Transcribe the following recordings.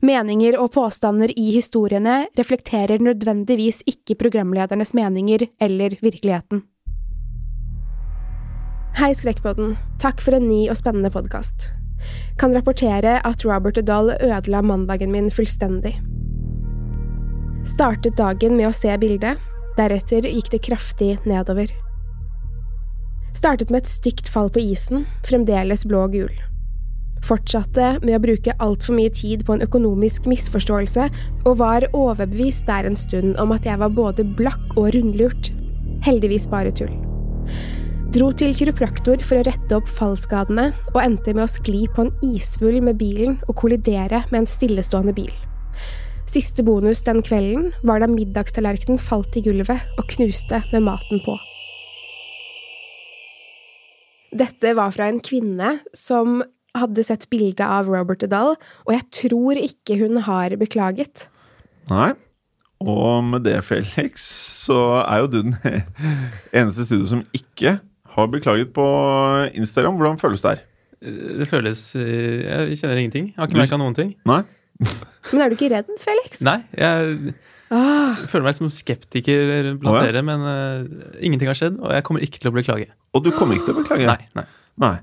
Meninger og påstander i historiene reflekterer nødvendigvis ikke programledernes meninger eller virkeligheten. Hei, Skrekkpodden. Takk for en ny og spennende podkast. Kan rapportere at Robert Dahl ødela mandagen min fullstendig. Startet dagen med å se bildet, deretter gikk det kraftig nedover. Startet med et stygt fall på isen, fremdeles blå og gul. Fortsatte med å bruke altfor mye tid på en økonomisk misforståelse, og var overbevist der en stund om at jeg var både blakk og rundlurt. Heldigvis bare tull. Dro til kiropraktor for å rette opp fallskadene, og endte med å skli på en isvull med bilen og kollidere med en stillestående bil. Siste bonus den kvelden var da middagstallerkenen falt i gulvet og knuste med maten på. Dette var fra en kvinne som hadde sett bildet av Robert Dahl, og jeg tror ikke hun har beklaget. Nei. Og med det, Felix, så er jo du den eneste studio som ikke har beklaget på Instagram. Hvordan føles det her? Det føles eh, Jeg kjenner ingenting. Jeg har ikke merka noen ting. Nei? Men er du ikke redd, Felix? Nei, jeg Ah, føler meg som skeptiker blant oh, ja. dere, men uh, ingenting har skjedd, og jeg kommer ikke til å beklage. Og du kommer ikke til å beklage? Nei, nei. Nei.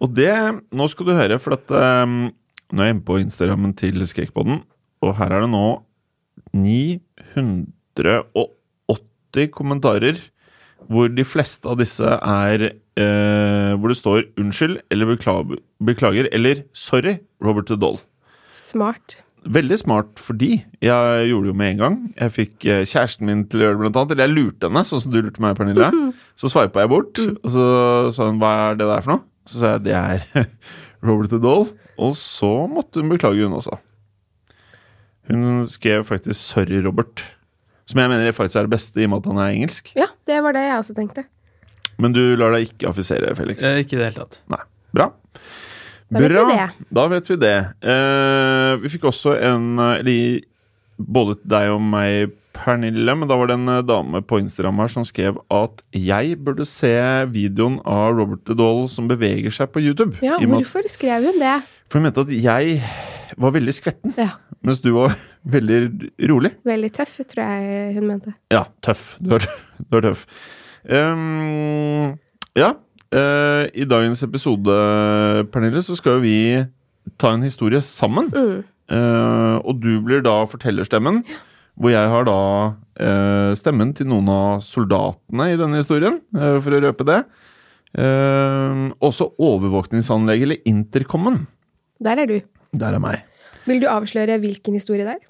Og det Nå skal du høre, for at um, Nå er jeg inne på Instagrammen til Skrekkpodden, og her er det nå 980 kommentarer, hvor de fleste av disse er eh, Hvor det står 'unnskyld' eller bekla- 'beklager' eller 'sorry', Robert Dahl. smart. Veldig smart fordi jeg gjorde det jo med en gang. Jeg fikk eh, kjæresten min til å gjøre det, blant annet. Eller jeg lurte henne, sånn som du lurte meg, Pernille. Så sveipa jeg bort, og så sa hun 'hva er det der for noe?' Så sa jeg 'det er Robert Dahl'. Og så måtte hun beklage, hun også. Hun skrev faktisk 'sorry, Robert'. Som jeg mener faktisk er det beste, i og med at han er engelsk. Ja, det var det jeg også tenkte. Men du lar deg ikke affisere, Felix. Eh, ikke i det hele tatt. Nei. Bra. Da vet vi det. Da vet vi det. Eh, vi fikk også en eh, Eller både deg og meg, Pernille, men da var det en eh, dame på Instagram her som skrev at jeg burde se videoen av Robert The Doll som beveger seg på YouTube. Ja, hvorfor skrev hun det? For hun mente at jeg var veldig skvetten, Ja, mens du var veldig rolig. veldig tøff, tror jeg hun mente. Ja, tøff. Du er, du er tøff. Um, ja. Uh, I dagens episode, Pernille, så skal jo vi ta en historie sammen. Mm. Uh, og du blir da fortellerstemmen, hvor jeg har da eh, stemmen til noen av soldatene i denne historien, eh, for å røpe det. Eh, også overvåkningsanlegget, eller intercomen. Der er du. Der er meg. Vil du avsløre hvilken historie det er?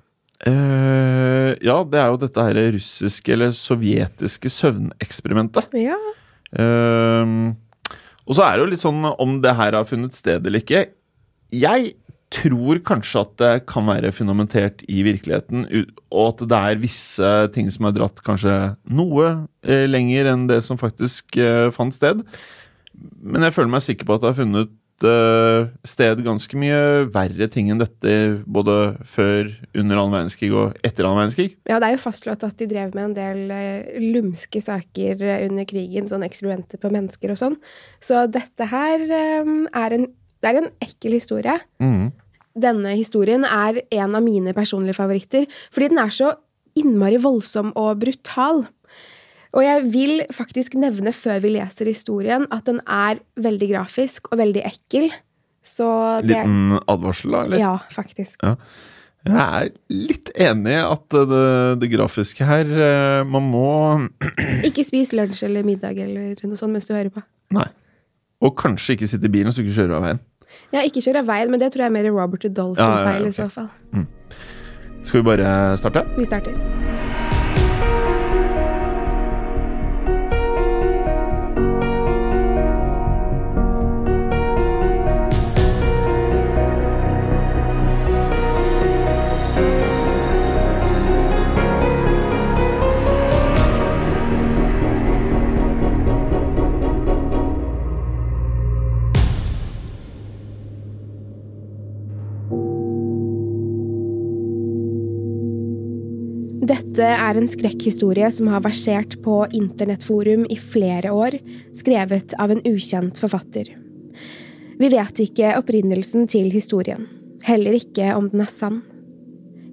Eh, ja, det er jo dette her russiske eller sovjetiske søvneksperimentet. Ja. Ehm, og så er det jo litt sånn om det her har funnet sted eller ikke. Jeg tror kanskje at det kan være fundamentert i virkeligheten, og at det er visse ting som er dratt kanskje noe eh, lenger enn det som faktisk eh, fant sted. Men jeg føler meg sikker på at det har funnet funnet sted ganske mye verre ting enn dette både før, under annen verdenskrig og etter annen verdenskrig. Ja, det er jo fastslått at de drev med en del eh, lumske saker eh, under krigen, sånn eksperimenter på mennesker og sånn. Så dette her eh, er en Det er en ekkel historie. Mm. Denne historien er en av mine personlige favoritter, fordi den er så innmari voldsom og brutal. Og jeg vil faktisk nevne før vi leser historien, at den er veldig grafisk og veldig ekkel. Så det er Liten advarsel, da? eller? Ja, faktisk. Ja. Jeg er litt enig i at det, det grafiske her eh, Man må Ikke spis lunsj eller middag eller noe sånt mens du hører på. Nei. Og kanskje ikke sitte i bilen så du ikke kjører av veien. Ja, ikke kjøre av veien, men det tror jeg er mer Robert sin Ja, ja, ja, feil i ok. så fall. Skal vi bare starte? Vi starter. Dette er en skrekkhistorie som har versert på internettforum i flere år, skrevet av en ukjent forfatter. Vi vet ikke opprinnelsen til historien, heller ikke om den er sann.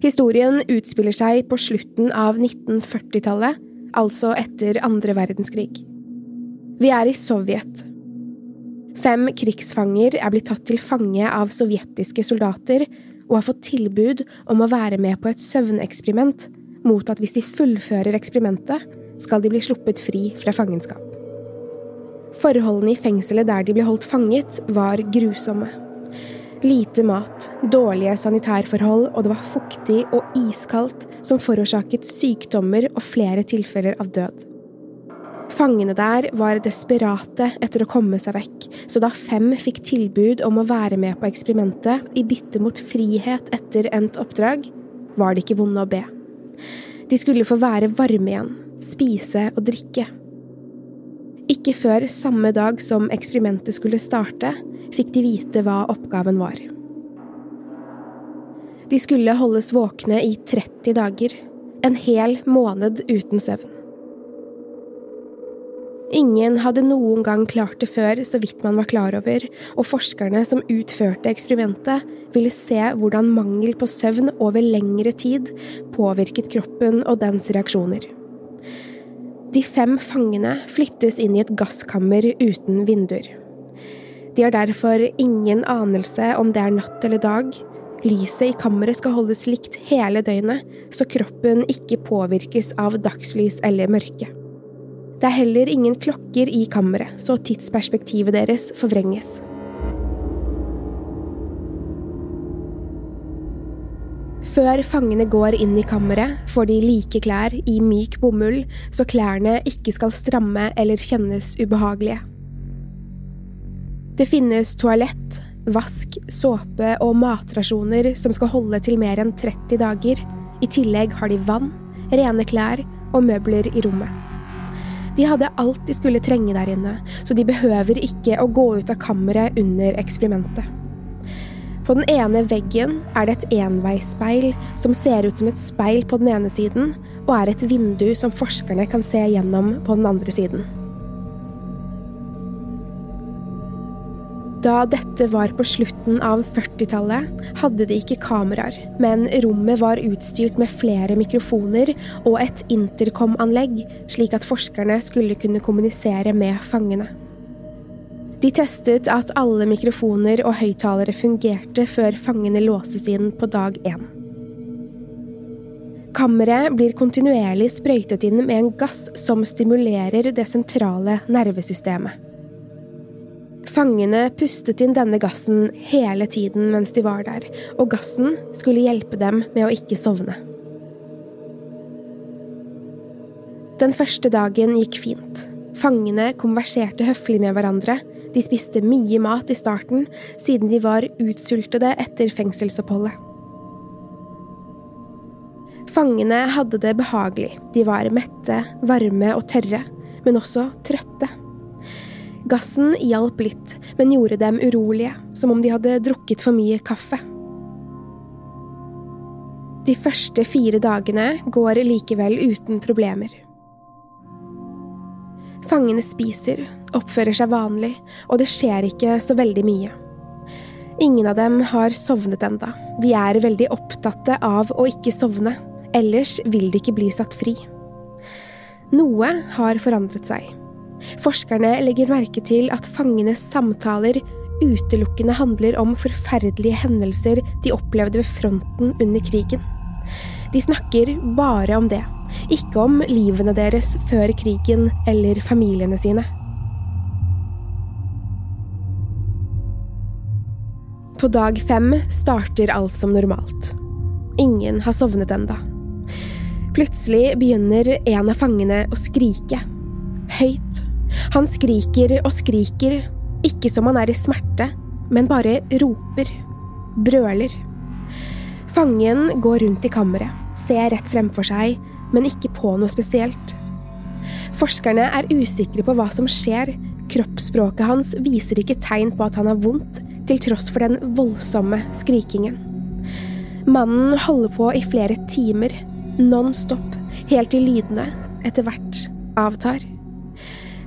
Historien utspiller seg på slutten av 1940-tallet, altså etter andre verdenskrig. Vi er i Sovjet. Fem krigsfanger er blitt tatt til fange av sovjetiske soldater og har fått tilbud om å være med på et søvneksperiment mot at hvis de fullfører eksperimentet, skal de bli sluppet fri fra fangenskap. Forholdene i fengselet der de ble holdt fanget, var grusomme. Lite mat, dårlige sanitærforhold, og det var fuktig og iskaldt, som forårsaket sykdommer og flere tilfeller av død. Fangene der var desperate etter å komme seg vekk, så da fem fikk tilbud om å være med på eksperimentet i bytte mot frihet etter endt oppdrag, var det ikke vonde å be. De skulle få være varme igjen, spise og drikke. Ikke før samme dag som eksperimentet skulle starte, fikk de vite hva oppgaven var. De skulle holdes våkne i 30 dager, en hel måned uten søvn. Ingen hadde noen gang klart det før, så vidt man var klar over, og forskerne som utførte eksperimentet, ville se hvordan mangel på søvn over lengre tid påvirket kroppen og dens reaksjoner. De fem fangene flyttes inn i et gasskammer uten vinduer. De har derfor ingen anelse om det er natt eller dag. Lyset i kammeret skal holdes likt hele døgnet, så kroppen ikke påvirkes av dagslys eller mørke. Det er heller ingen klokker i kammeret, så tidsperspektivet deres forvrenges. Før fangene går inn i kammeret, får de like klær i myk bomull, så klærne ikke skal stramme eller kjennes ubehagelige. Det finnes toalett, vask, såpe og matrasjoner som skal holde til mer enn 30 dager. I tillegg har de vann, rene klær og møbler i rommet. De hadde alt de skulle trenge der inne, så de behøver ikke å gå ut av kammeret under eksperimentet. På den ene veggen er det et enveisspeil som ser ut som et speil på den ene siden, og er et vindu som forskerne kan se gjennom på den andre siden. Da dette var på slutten av 40-tallet, hadde de ikke kameraer, men rommet var utstyrt med flere mikrofoner og et intercom-anlegg, slik at forskerne skulle kunne kommunisere med fangene. De testet at alle mikrofoner og høyttalere fungerte før fangene låses inn på dag én. Kammeret blir kontinuerlig sprøytet inn med en gass som stimulerer det sentrale nervesystemet. Fangene pustet inn denne gassen hele tiden mens de var der, og gassen skulle hjelpe dem med å ikke sovne. Den første dagen gikk fint. Fangene konverserte høflig med hverandre, de spiste mye mat i starten, siden de var utsultede etter fengselsoppholdet. Fangene hadde det behagelig, de var mette, varme og tørre, men også trøtte. Gassen hjalp litt, men gjorde dem urolige, som om de hadde drukket for mye kaffe. De første fire dagene går likevel uten problemer. Fangene spiser, oppfører seg vanlig, og det skjer ikke så veldig mye. Ingen av dem har sovnet enda. De er veldig opptatte av å ikke sovne, ellers vil de ikke bli satt fri. Noe har forandret seg. Forskerne legger merke til at fangenes samtaler utelukkende handler om forferdelige hendelser de opplevde ved fronten under krigen. De snakker bare om det, ikke om livene deres før krigen eller familiene sine. På dag fem starter alt som normalt. Ingen har sovnet enda. Plutselig begynner en av fangene å skrike. Høyt. Han skriker og skriker, ikke som han er i smerte, men bare roper. Brøler. Fangen går rundt i kammeret, ser rett fremfor seg, men ikke på noe spesielt. Forskerne er usikre på hva som skjer, kroppsspråket hans viser ikke tegn på at han har vondt, til tross for den voldsomme skrikingen. Mannen holder på i flere timer, non stop, helt til lydene etter hvert avtar.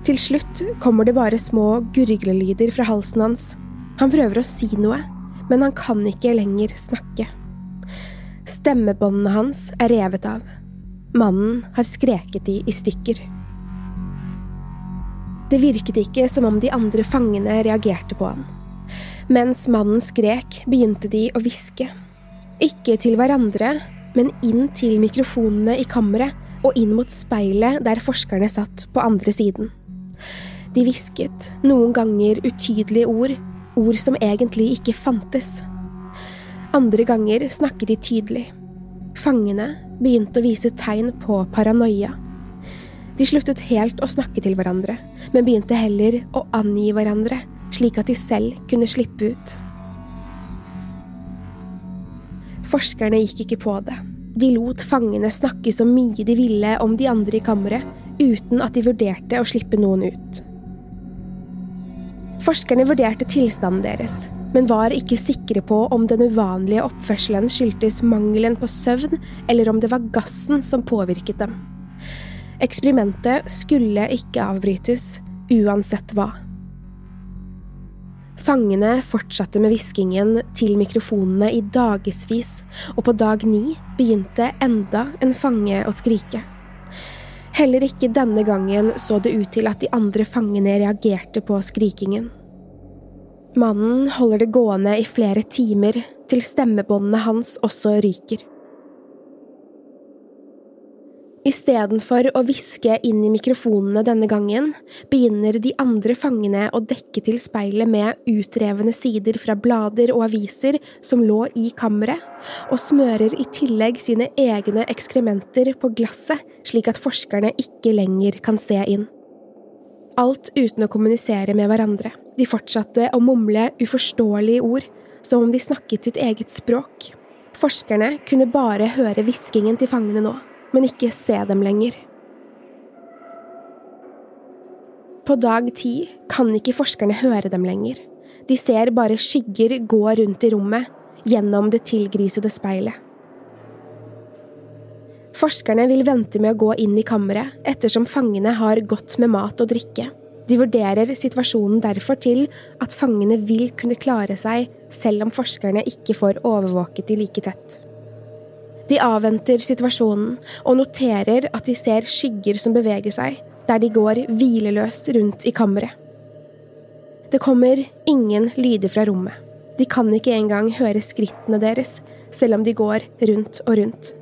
Til slutt kommer det bare små gurglelyder fra halsen hans. Han prøver å si noe, men han kan ikke lenger snakke. Stemmebåndene hans er revet av. Mannen har skreket de i stykker. Det virket ikke som om de andre fangene reagerte på han. Mens mannen skrek, begynte de å hviske. Ikke til hverandre, men inn til mikrofonene i kammeret og inn mot speilet der forskerne satt på andre siden. De hvisket, noen ganger utydelige ord, ord som egentlig ikke fantes. Andre ganger snakket de tydelig. Fangene begynte å vise tegn på paranoia. De sluttet helt å snakke til hverandre, men begynte heller å angi hverandre, slik at de selv kunne slippe ut. Forskerne gikk ikke på det. De lot fangene snakke så mye de ville om de andre i kammeret, uten at de vurderte å slippe noen ut. Forskerne vurderte tilstanden deres, men var ikke sikre på om den uvanlige oppførselen skyldtes mangelen på søvn, eller om det var gassen som påvirket dem. Eksperimentet skulle ikke avbrytes, uansett hva. Fangene fortsatte med hviskingen til mikrofonene i dagevis, og på dag ni begynte enda en fange å skrike. Heller ikke denne gangen så det ut til at de andre fangene reagerte på skrikingen. Mannen holder det gående i flere timer, til stemmebåndene hans også ryker. Istedenfor å hviske inn i mikrofonene denne gangen, begynner de andre fangene å dekke til speilet med utrevne sider fra blader og aviser som lå i kammeret, og smører i tillegg sine egne ekskrementer på glasset, slik at forskerne ikke lenger kan se inn. Alt uten å kommunisere med hverandre. De fortsatte å mumle uforståelige ord, som om de snakket sitt eget språk. Forskerne kunne bare høre hviskingen til fangene nå men ikke se dem lenger. På dag ti kan ikke forskerne høre dem lenger. De ser bare skygger gå rundt i rommet, gjennom det tilgrisede speilet. Forskerne vil vente med å gå inn i kammeret, ettersom fangene har godt med mat og drikke. De vurderer situasjonen derfor til at fangene vil kunne klare seg selv om forskerne ikke får overvåket de like tett. De avventer situasjonen og noterer at de ser skygger som beveger seg, der de går hvileløst rundt i kammeret. Det kommer ingen lyder fra rommet. De kan ikke engang høre skrittene deres, selv om de går rundt og rundt.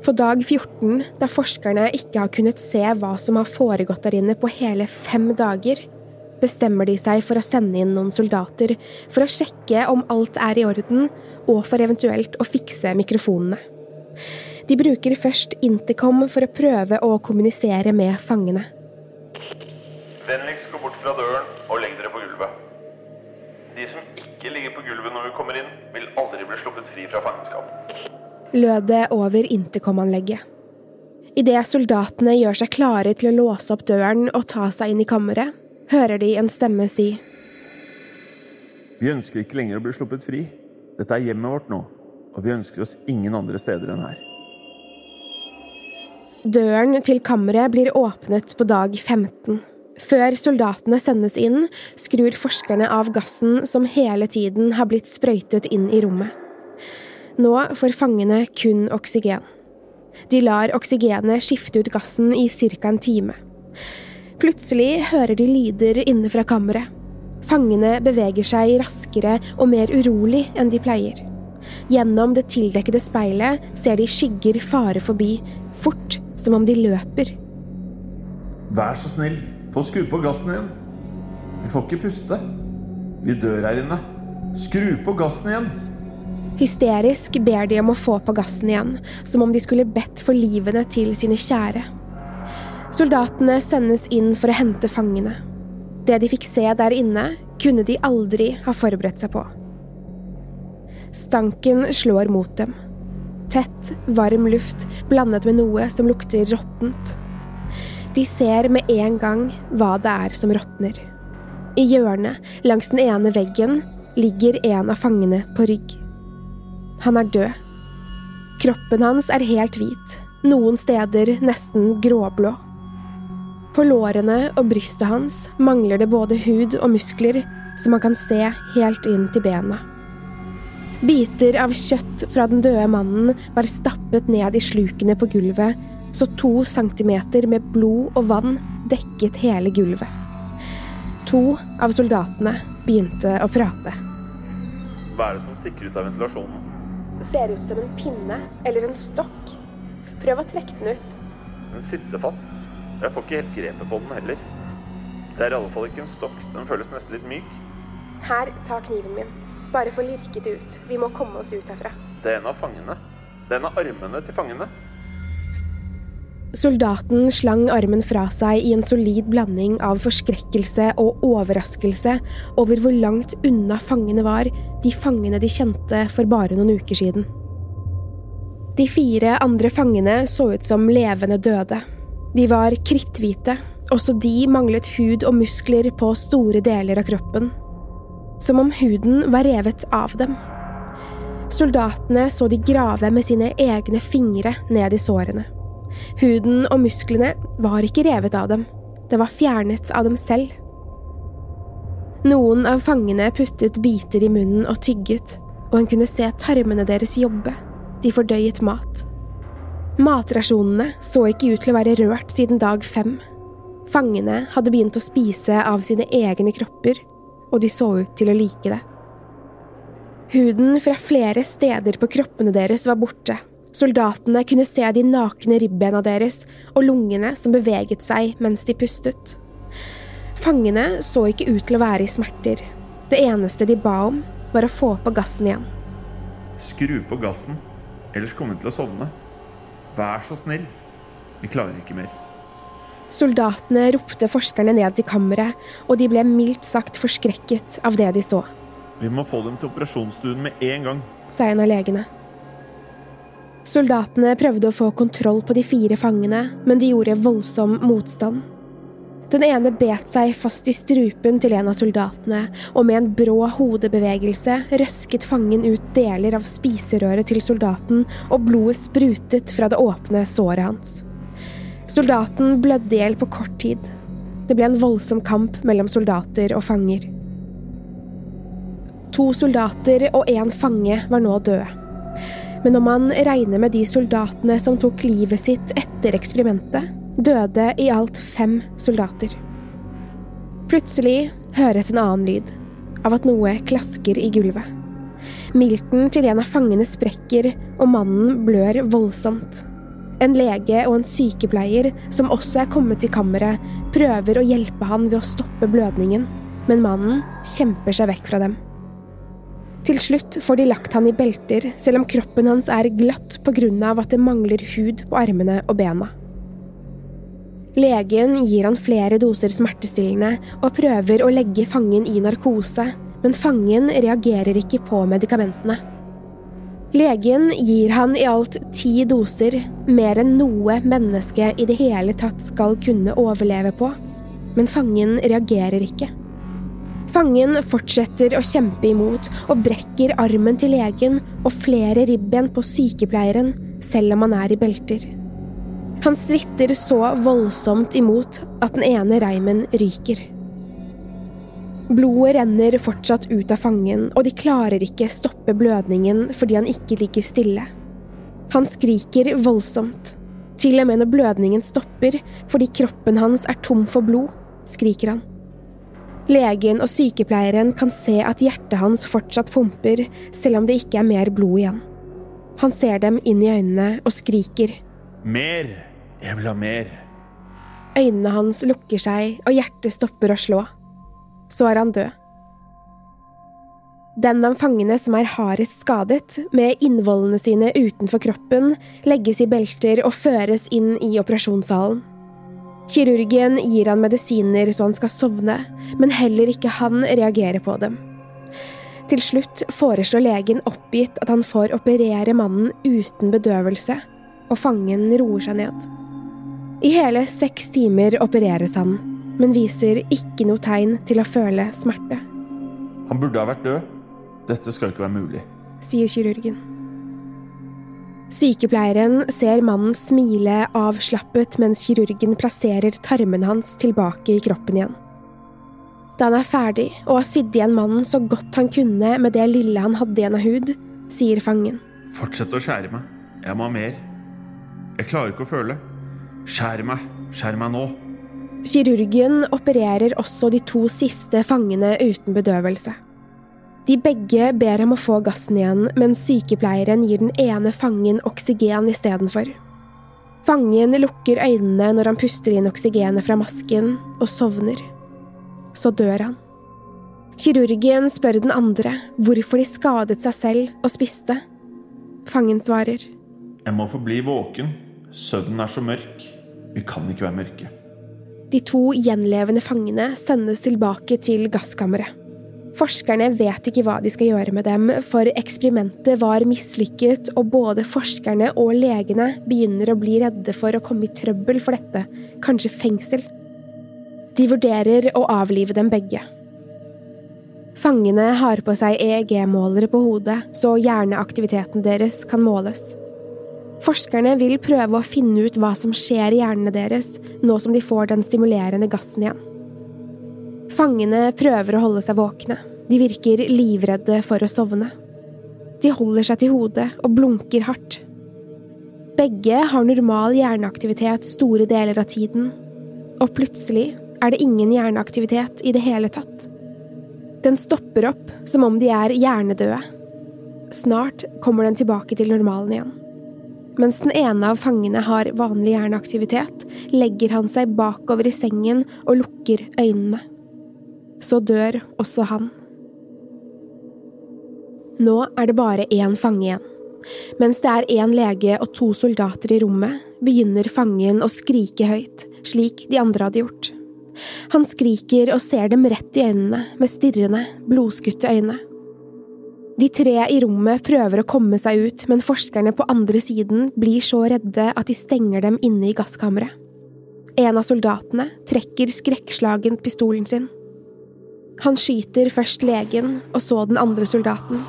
På dag 14, da forskerne ikke har kunnet se hva som har foregått der inne på hele fem dager, bestemmer de seg for å sende inn noen soldater for å sjekke om alt er i orden, og for eventuelt å fikse mikrofonene. De bruker først intercom for å prøve å kommunisere med fangene. Vennligst gå bort fra døren og legg dere på gulvet. De som ikke ligger på gulvet når vi kommer inn, vil aldri bli sluppet fri fra fangenskap. Lød det over intercom-anlegget. Idet soldatene gjør seg klare til å låse opp døren og ta seg inn i kammeret, hører de en stemme si Vi ønsker ikke lenger å bli sluppet fri. Dette er hjemmet vårt nå, og vi ønsker oss ingen andre steder enn her. Døren til kammeret blir åpnet på dag 15. Før soldatene sendes inn, skrur forskerne av gassen som hele tiden har blitt sprøytet inn i rommet. Nå får fangene kun oksygen. De lar oksygenet skifte ut gassen i ca. en time. Plutselig hører de lyder inne fra kammeret. Fangene beveger seg raskere og mer urolig enn de pleier. Gjennom det tildekkede speilet ser de skygger fare forbi, fort som om de løper. Vær så snill, få skru på gassen igjen. Vi får ikke puste. Vi dør her inne. Skru på gassen igjen. Hysterisk ber de om å få på gassen igjen, som om de skulle bedt for livene til sine kjære. Soldatene sendes inn for å hente fangene. Det de fikk se der inne, kunne de aldri ha forberedt seg på. Stanken slår mot dem. Tett, varm luft blandet med noe som lukter råttent. De ser med en gang hva det er som råtner. I hjørnet, langs den ene veggen, ligger en av fangene på rygg. Han er død. Kroppen hans er helt hvit, noen steder nesten gråblå. På lårene og brystet hans mangler det både hud og muskler, så man kan se helt inn til bena. Biter av kjøtt fra den døde mannen var stappet ned i slukene på gulvet, så to centimeter med blod og vann dekket hele gulvet. To av soldatene begynte å prate. Hva er det som stikker ut av ventilasjonen? Ser ut som en pinne eller en stokk. Prøv å trekke den ut. Den sitter fast. Jeg får ikke helt grepet på den heller. Det er i alle fall ikke en stokk. Den føles nesten litt myk. Her, ta kniven min. Bare få lirket det ut. Vi må komme oss ut herfra. Det er en av fangene. Det er en av armene til fangene. Soldaten slang armen fra seg i en solid blanding av forskrekkelse og overraskelse over hvor langt unna fangene var, de fangene de kjente for bare noen uker siden. De fire andre fangene så ut som levende døde. De var kritthvite, også de manglet hud og muskler på store deler av kroppen. Som om huden var revet av dem. Soldatene så de grave med sine egne fingre ned i sårene. Huden og musklene var ikke revet av dem, det var fjernet av dem selv. Noen av fangene puttet biter i munnen og tygget, og hun kunne se tarmene deres jobbe, de fordøyet mat. Matrasjonene så ikke ut til å være rørt siden dag fem. Fangene hadde begynt å spise av sine egne kropper, og de så ut til å like det. Huden fra flere steder på kroppene deres var borte, Soldatene kunne se de nakne ribbena deres og lungene som beveget seg mens de pustet. Fangene så ikke ut til å være i smerter. Det eneste de ba om, var å få på gassen igjen. Skru på gassen, ellers kommer vi til å sovne. Vær så snill. Vi klarer ikke mer. Soldatene ropte forskerne ned til kammeret, og de ble mildt sagt forskrekket av det de så. Vi må få dem til operasjonsstuen med en gang, sa en av legene. Soldatene prøvde å få kontroll på de fire fangene, men de gjorde voldsom motstand. Den ene bet seg fast i strupen til en av soldatene, og med en brå hodebevegelse røsket fangen ut deler av spiserøret til soldaten, og blodet sprutet fra det åpne såret hans. Soldaten blødde i hjel på kort tid. Det ble en voldsom kamp mellom soldater og fanger. To soldater og én fange var nå døde. Men om man regner med de soldatene som tok livet sitt etter eksperimentet, døde i alt fem soldater. Plutselig høres en annen lyd, av at noe klasker i gulvet. Milten til en av fangene sprekker, og mannen blør voldsomt. En lege og en sykepleier, som også er kommet til kammeret, prøver å hjelpe han ved å stoppe blødningen, men mannen kjemper seg vekk fra dem. Til slutt får de lagt han i belter, selv om kroppen hans er glatt av at det mangler hud på armene og bena. Legen gir han flere doser smertestillende og prøver å legge fangen i narkose, men fangen reagerer ikke på medikamentene. Legen gir han i alt ti doser, mer enn noe menneske i det hele tatt skal kunne overleve på, men fangen reagerer ikke. Fangen fortsetter å kjempe imot og brekker armen til legen og flere ribben på sykepleieren, selv om han er i belter. Han stritter så voldsomt imot at den ene reimen ryker. Blodet renner fortsatt ut av fangen, og de klarer ikke stoppe blødningen fordi han ikke ligger stille. Han skriker voldsomt. Til og med når blødningen stopper fordi kroppen hans er tom for blod, skriker han. Legen og sykepleieren kan se at hjertet hans fortsatt pumper, selv om det ikke er mer blod igjen. Han ser dem inn i øynene og skriker. Mer! Jeg vil ha mer. Øynene hans lukker seg, og hjertet stopper å slå. Så er han død. Den av fangene som er hardest skadet, med innvollene sine utenfor kroppen, legges i belter og føres inn i operasjonssalen. Kirurgen gir han medisiner så han skal sovne, men heller ikke han reagerer på dem. Til slutt foreslår legen oppgitt at han får operere mannen uten bedøvelse, og fangen roer seg ned. I hele seks timer opereres han, men viser ikke noe tegn til å føle smerte, Han burde ha vært død. Dette skal ikke være mulig. sier kirurgen. Sykepleieren ser mannen smile avslappet mens kirurgen plasserer tarmen hans tilbake i kroppen igjen. Da han er ferdig og har sydd igjen mannen så godt han kunne med det lille han hadde igjen av hud, sier fangen. Fortsett å skjære meg. Jeg må ha mer. Jeg klarer ikke å føle. Skjær meg. Skjær meg nå. Kirurgen opererer også de to siste fangene uten bedøvelse. De begge ber om å få gassen igjen, men sykepleieren gir den ene fangen oksygen istedenfor. Fangen lukker øynene når han puster inn oksygenet fra masken, og sovner. Så dør han. Kirurgen spør den andre hvorfor de skadet seg selv og spiste. Fangen svarer. Jeg må forbli våken. Søvnen er så mørk. Vi kan ikke være mørke. De to gjenlevende fangene sendes tilbake til gasskammeret. Forskerne vet ikke hva de skal gjøre med dem, for eksperimentet var mislykket, og både forskerne og legene begynner å bli redde for å komme i trøbbel for dette, kanskje fengsel. De vurderer å avlive dem begge. Fangene har på seg EEG-målere på hodet, så hjerneaktiviteten deres kan måles. Forskerne vil prøve å finne ut hva som skjer i hjernene deres nå som de får den stimulerende gassen igjen. Fangene prøver å holde seg våkne. De virker livredde for å sovne. De holder seg til hodet og blunker hardt. Begge har normal hjerneaktivitet store deler av tiden, og plutselig er det ingen hjerneaktivitet i det hele tatt. Den stopper opp som om de er hjernedøde. Snart kommer den tilbake til normalen igjen. Mens den ene av fangene har vanlig hjerneaktivitet, legger han seg bakover i sengen og lukker øynene. Så dør også han. Nå er det bare én fange igjen. Mens det er én lege og to soldater i rommet, begynner fangen å skrike høyt, slik de andre hadde gjort. Han skriker og ser dem rett i øynene med stirrende, blodskutte øyne. De tre i rommet prøver å komme seg ut, men forskerne på andre siden blir så redde at de stenger dem inne i gasskammeret. En av soldatene trekker skrekkslagen pistolen sin. Han skyter først legen og så den andre soldaten.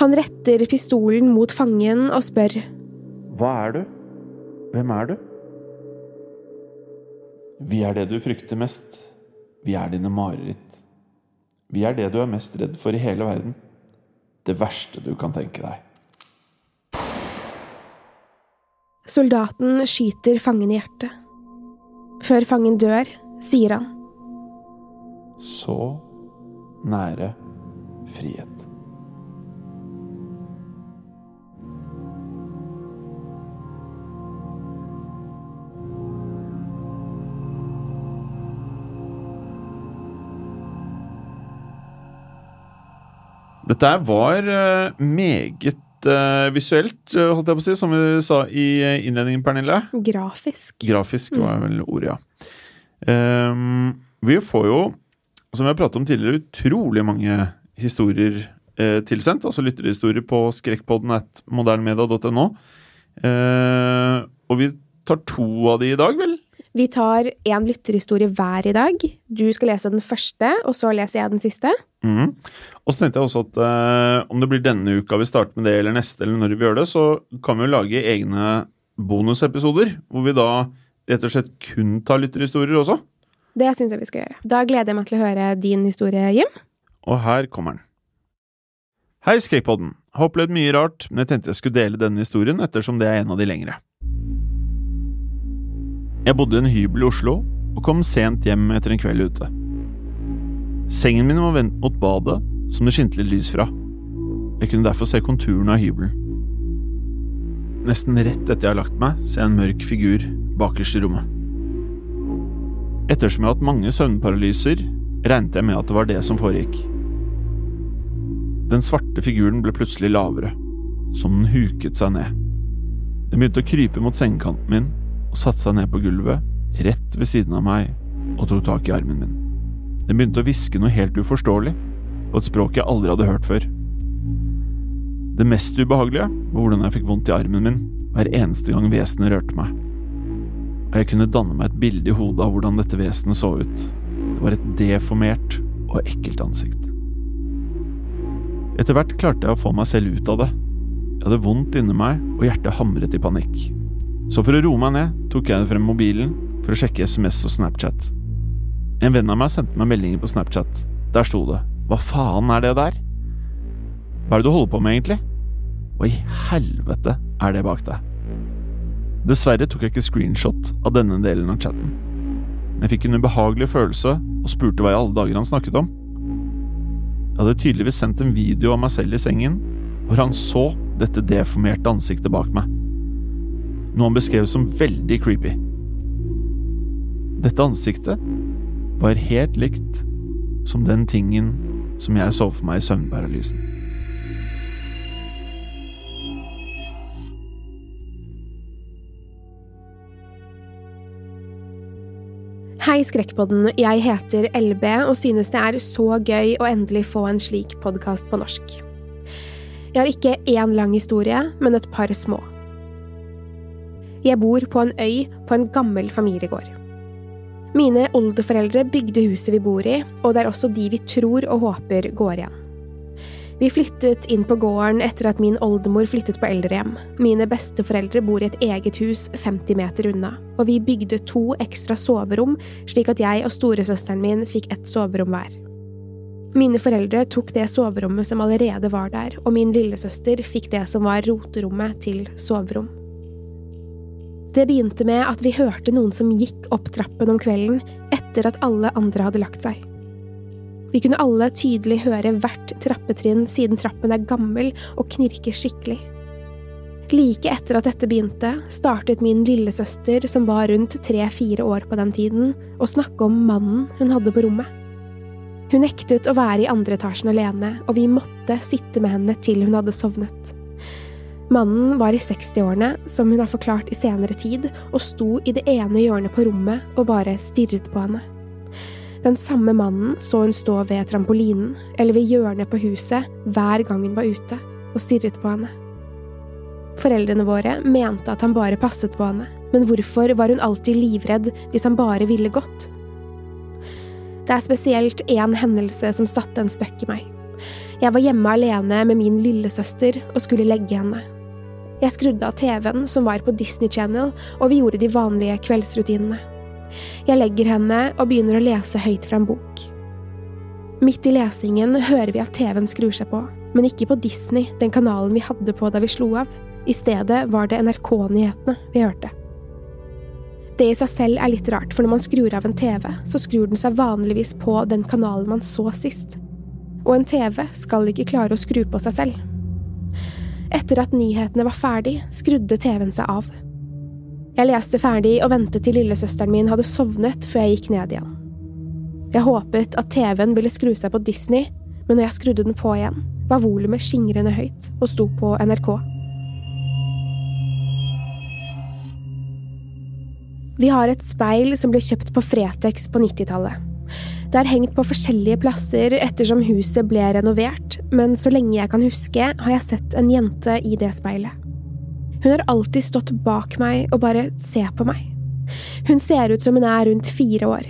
Han retter pistolen mot fangen og spør. Hva er du? Hvem er du? Vi er det du frykter mest. Vi er dine mareritt. Vi er det du er mest redd for i hele verden. Det verste du kan tenke deg. Soldaten skyter fangen i hjertet. Før fangen dør, sier han. Så nære frihet. Dette var eh, meget eh, visuelt, eh, holdt jeg på å si, som vi sa i innledningen, Pernille. Grafisk. Grafisk var vel ordet, ja. Um, vi får jo, som vi har pratet om tidligere, utrolig mange historier eh, tilsendt. Altså lytterhistorier på skrekkpodden at modernmedia.no. Eh, og vi tar to av de i dag, vel? Vi tar én lytterhistorie hver i dag. Du skal lese den første, og så leser jeg den siste. Mhm. Og så tenkte jeg også at eh, om det blir denne uka vi starter med det, eller neste, eller når vi gjør det, så kan vi jo lage egne bonusepisoder, hvor vi da rett og slett kun tar lytterhistorier også. Det syns jeg vi skal gjøre. Da gleder jeg meg til å høre din historie, Jim. Og her kommer den. Hei, Skrekkpodden. Har opplevd mye rart, men jeg tenkte jeg skulle dele denne historien ettersom det er en av de lengre. Jeg bodde i en hybel i Oslo og kom sent hjem etter en kveld ute. Sengen min var vendt mot badet, som det skinte litt lys fra. Jeg kunne derfor se konturene av hybelen. Nesten rett etter jeg har lagt meg, ser jeg en mørk figur bakerst i rommet. Ettersom jeg har hatt mange søvnparalyser, regnet jeg med at det var det som foregikk. Den svarte figuren ble plutselig lavere, som den huket seg ned. Den begynte å krype mot sengekanten min og satte seg ned på gulvet, rett ved siden av meg, og tok tak i armen min. Den begynte å hviske noe helt uforståelig, på et språk jeg aldri hadde hørt før. Det mest ubehagelige var hvordan jeg fikk vondt i armen min hver eneste gang vesenet rørte meg. Og jeg kunne danne meg et bilde i hodet av hvordan dette vesenet så ut. Det var et deformert og ekkelt ansikt. Etter hvert klarte jeg å få meg selv ut av det. Jeg hadde vondt inni meg, og hjertet hamret i panikk. Så for å roe meg ned, tok jeg frem mobilen for å sjekke SMS og Snapchat. En venn av meg sendte meg meldinger på Snapchat. Der sto det Hva faen er det der? Hva er det du holder på med, egentlig? Hva i helvete er det bak deg? Dessverre tok jeg ikke screenshot av denne delen av chatten. Men jeg fikk en ubehagelig følelse og spurte hva i alle dager han snakket om. Jeg hadde tydeligvis sendt en video av meg selv i sengen, hvor han så dette deformerte ansiktet bak meg. Noe han beskrev som veldig creepy. Dette ansiktet var helt likt som den tingen som jeg så for meg i søvnparalysen. Hei, Skrekkpodden. Jeg heter LB og synes det er så gøy å endelig få en slik podkast på norsk. Jeg har ikke én lang historie, men et par små. Jeg bor på en øy på en gammel familiegård. Mine oldeforeldre bygde huset vi bor i, og det er også de vi tror og håper går igjen. Vi flyttet inn på gården etter at min oldemor flyttet på eldrehjem. Mine besteforeldre bor i et eget hus 50 meter unna, og vi bygde to ekstra soverom, slik at jeg og storesøsteren min fikk ett soverom hver. Mine foreldre tok det soverommet som allerede var der, og min lillesøster fikk det som var roterommet til soverom. Det begynte med at vi hørte noen som gikk opp trappen om kvelden etter at alle andre hadde lagt seg. Vi kunne alle tydelig høre hvert trappetrinn siden trappen er gammel og knirker skikkelig. Like etter at dette begynte, startet min lillesøster, som var rundt tre–fire år på den tiden, å snakke om mannen hun hadde på rommet. Hun nektet å være i andre etasjen alene, og vi måtte sitte med henne til hun hadde sovnet. Mannen var i 60-årene, som hun har forklart i senere tid, og sto i det ene hjørnet på rommet og bare stirret på henne. Den samme mannen så hun stå ved trampolinen eller ved hjørnet på huset hver gang hun var ute, og stirret på henne. Foreldrene våre mente at han bare passet på henne, men hvorfor var hun alltid livredd hvis han bare ville godt? Det er spesielt én hendelse som satte en støkk i meg. Jeg var hjemme alene med min lillesøster og skulle legge henne. Jeg skrudde av TV-en som var på Disney Channel, og vi gjorde de vanlige kveldsrutinene. Jeg legger henne og begynner å lese høyt fra en bok. Midt i lesingen hører vi at TV-en skrur seg på, men ikke på Disney, den kanalen vi hadde på da vi slo av. I stedet var det NRK-nyhetene vi hørte. Det i seg selv er litt rart, for når man skrur av en TV, så skrur den seg vanligvis på den kanalen man så sist. Og en TV skal ikke klare å skru på seg selv. Etter at nyhetene var ferdig, skrudde TV-en seg av. Jeg leste ferdig og ventet til lillesøsteren min hadde sovnet før jeg gikk ned igjen. Jeg håpet at TV-en ville skru seg på Disney, men når jeg skrudde den på igjen, var volumet skingrende høyt og sto på NRK. Vi har et speil som ble kjøpt på Fretex på 90-tallet. Det er hengt på forskjellige plasser ettersom huset ble renovert, men så lenge jeg kan huske, har jeg sett en jente i det speilet. Hun har alltid stått bak meg og bare se på meg. Hun ser ut som hun er rundt fire år.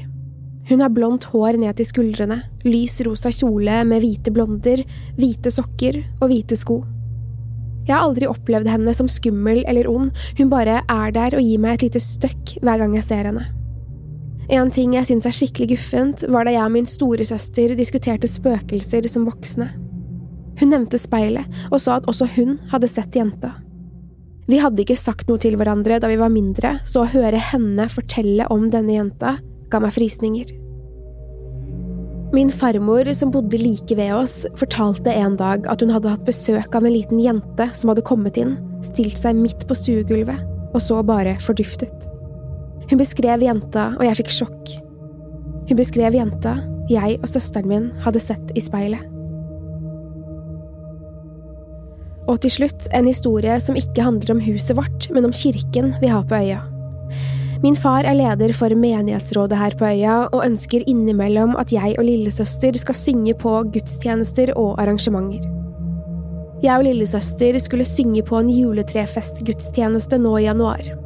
Hun har blondt hår ned til skuldrene, lys rosa kjole med hvite blonder, hvite sokker og hvite sko. Jeg har aldri opplevd henne som skummel eller ond, hun bare er der og gir meg et lite støkk hver gang jeg ser henne. En ting jeg syns er skikkelig guffent, var da jeg og min storesøster diskuterte spøkelser som voksne. Hun nevnte speilet, og sa at også hun hadde sett jenta. Vi hadde ikke sagt noe til hverandre da vi var mindre, så å høre henne fortelle om denne jenta ga meg frysninger. Min farmor, som bodde like ved oss, fortalte en dag at hun hadde hatt besøk av en liten jente som hadde kommet inn, stilt seg midt på stuegulvet, og så bare forduftet. Hun beskrev jenta, og jeg fikk sjokk. Hun beskrev jenta jeg og søsteren min hadde sett i speilet. Og til slutt en historie som ikke handler om huset vårt, men om kirken vi har på øya. Min far er leder for menighetsrådet her på øya, og ønsker innimellom at jeg og lillesøster skal synge på gudstjenester og arrangementer. Jeg og lillesøster skulle synge på en juletrefestgudstjeneste nå i januar.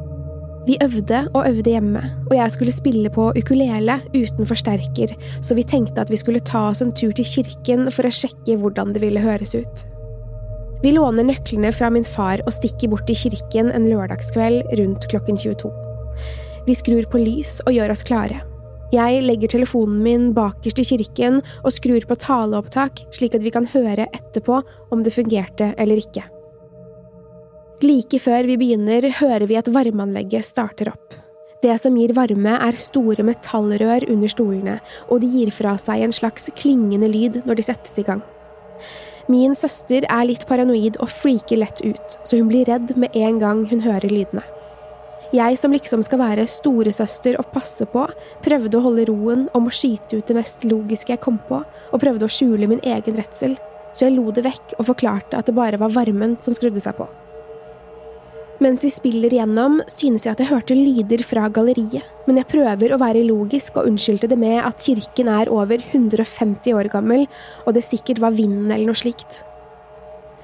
Vi øvde og øvde hjemme, og jeg skulle spille på ukulele uten forsterker, så vi tenkte at vi skulle ta oss en tur til kirken for å sjekke hvordan det ville høres ut. Vi låner nøklene fra min far og stikker bort til kirken en lørdagskveld rundt klokken 22. Vi skrur på lys og gjør oss klare. Jeg legger telefonen min bakerst i kirken og skrur på taleopptak, slik at vi kan høre etterpå om det fungerte eller ikke. Like før vi begynner, hører vi at varmeanlegget starter opp. Det som gir varme, er store metallrør under stolene, og de gir fra seg en slags klingende lyd når de settes i gang. Min søster er litt paranoid og freaker lett ut, så hun blir redd med en gang hun hører lydene. Jeg som liksom skal være storesøster og passe på, prøvde å holde roen om å skyte ut det mest logiske jeg kom på, og prøvde å skjule min egen redsel, så jeg lo det vekk og forklarte at det bare var varmen som skrudde seg på. Mens vi spiller igjennom, synes jeg at jeg hørte lyder fra galleriet, men jeg prøver å være logisk og unnskyldte det med at kirken er over 150 år gammel, og det sikkert var vinden eller noe slikt.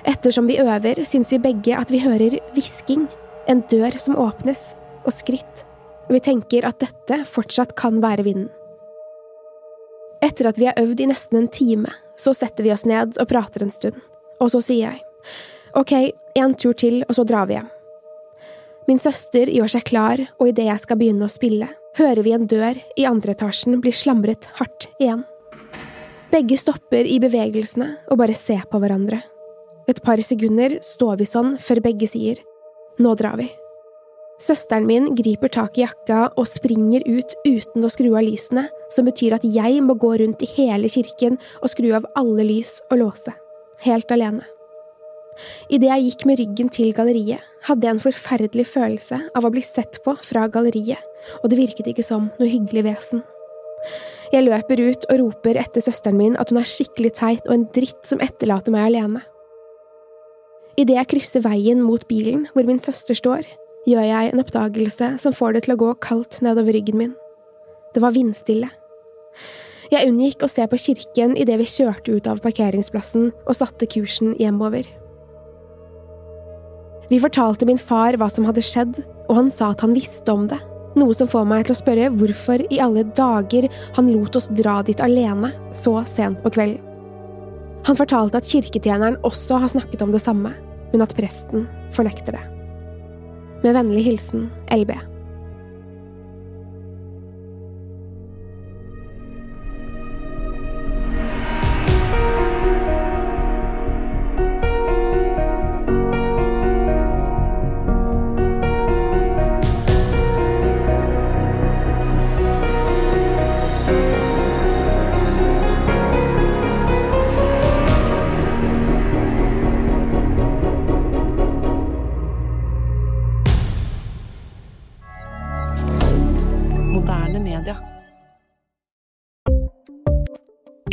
Ettersom vi øver, syns vi begge at vi hører hvisking, en dør som åpnes, og skritt, vi tenker at dette fortsatt kan være vinden. Etter at vi har øvd i nesten en time, så setter vi oss ned og prater en stund, og så sier jeg, ok, en tur til, og så drar vi hjem. Min søster gjør seg klar, og idet jeg skal begynne å spille, hører vi en dør i andre etasjen bli slamret hardt igjen. Begge stopper i bevegelsene og bare ser på hverandre. Et par sekunder står vi sånn før begge sier nå drar vi. Søsteren min griper tak i jakka og springer ut uten å skru av lysene, som betyr at jeg må gå rundt i hele kirken og skru av alle lys og låse. Helt alene. Idet jeg gikk med ryggen til galleriet, hadde jeg en forferdelig følelse av å bli sett på fra galleriet, og det virket ikke som noe hyggelig vesen. Jeg løper ut og roper etter søsteren min at hun er skikkelig teit og en dritt som etterlater meg alene. Idet jeg krysser veien mot bilen hvor min søster står, gjør jeg en oppdagelse som får det til å gå kaldt nedover ryggen min. Det var vindstille. Jeg unngikk å se på kirken idet vi kjørte ut av parkeringsplassen og satte kursen hjemover. Vi fortalte min far hva som hadde skjedd, og han sa at han visste om det, noe som får meg til å spørre hvorfor i alle dager han lot oss dra dit alene så sent på kvelden. Han fortalte at kirketjeneren også har snakket om det samme, men at presten fornekter det. Med vennlig hilsen LB.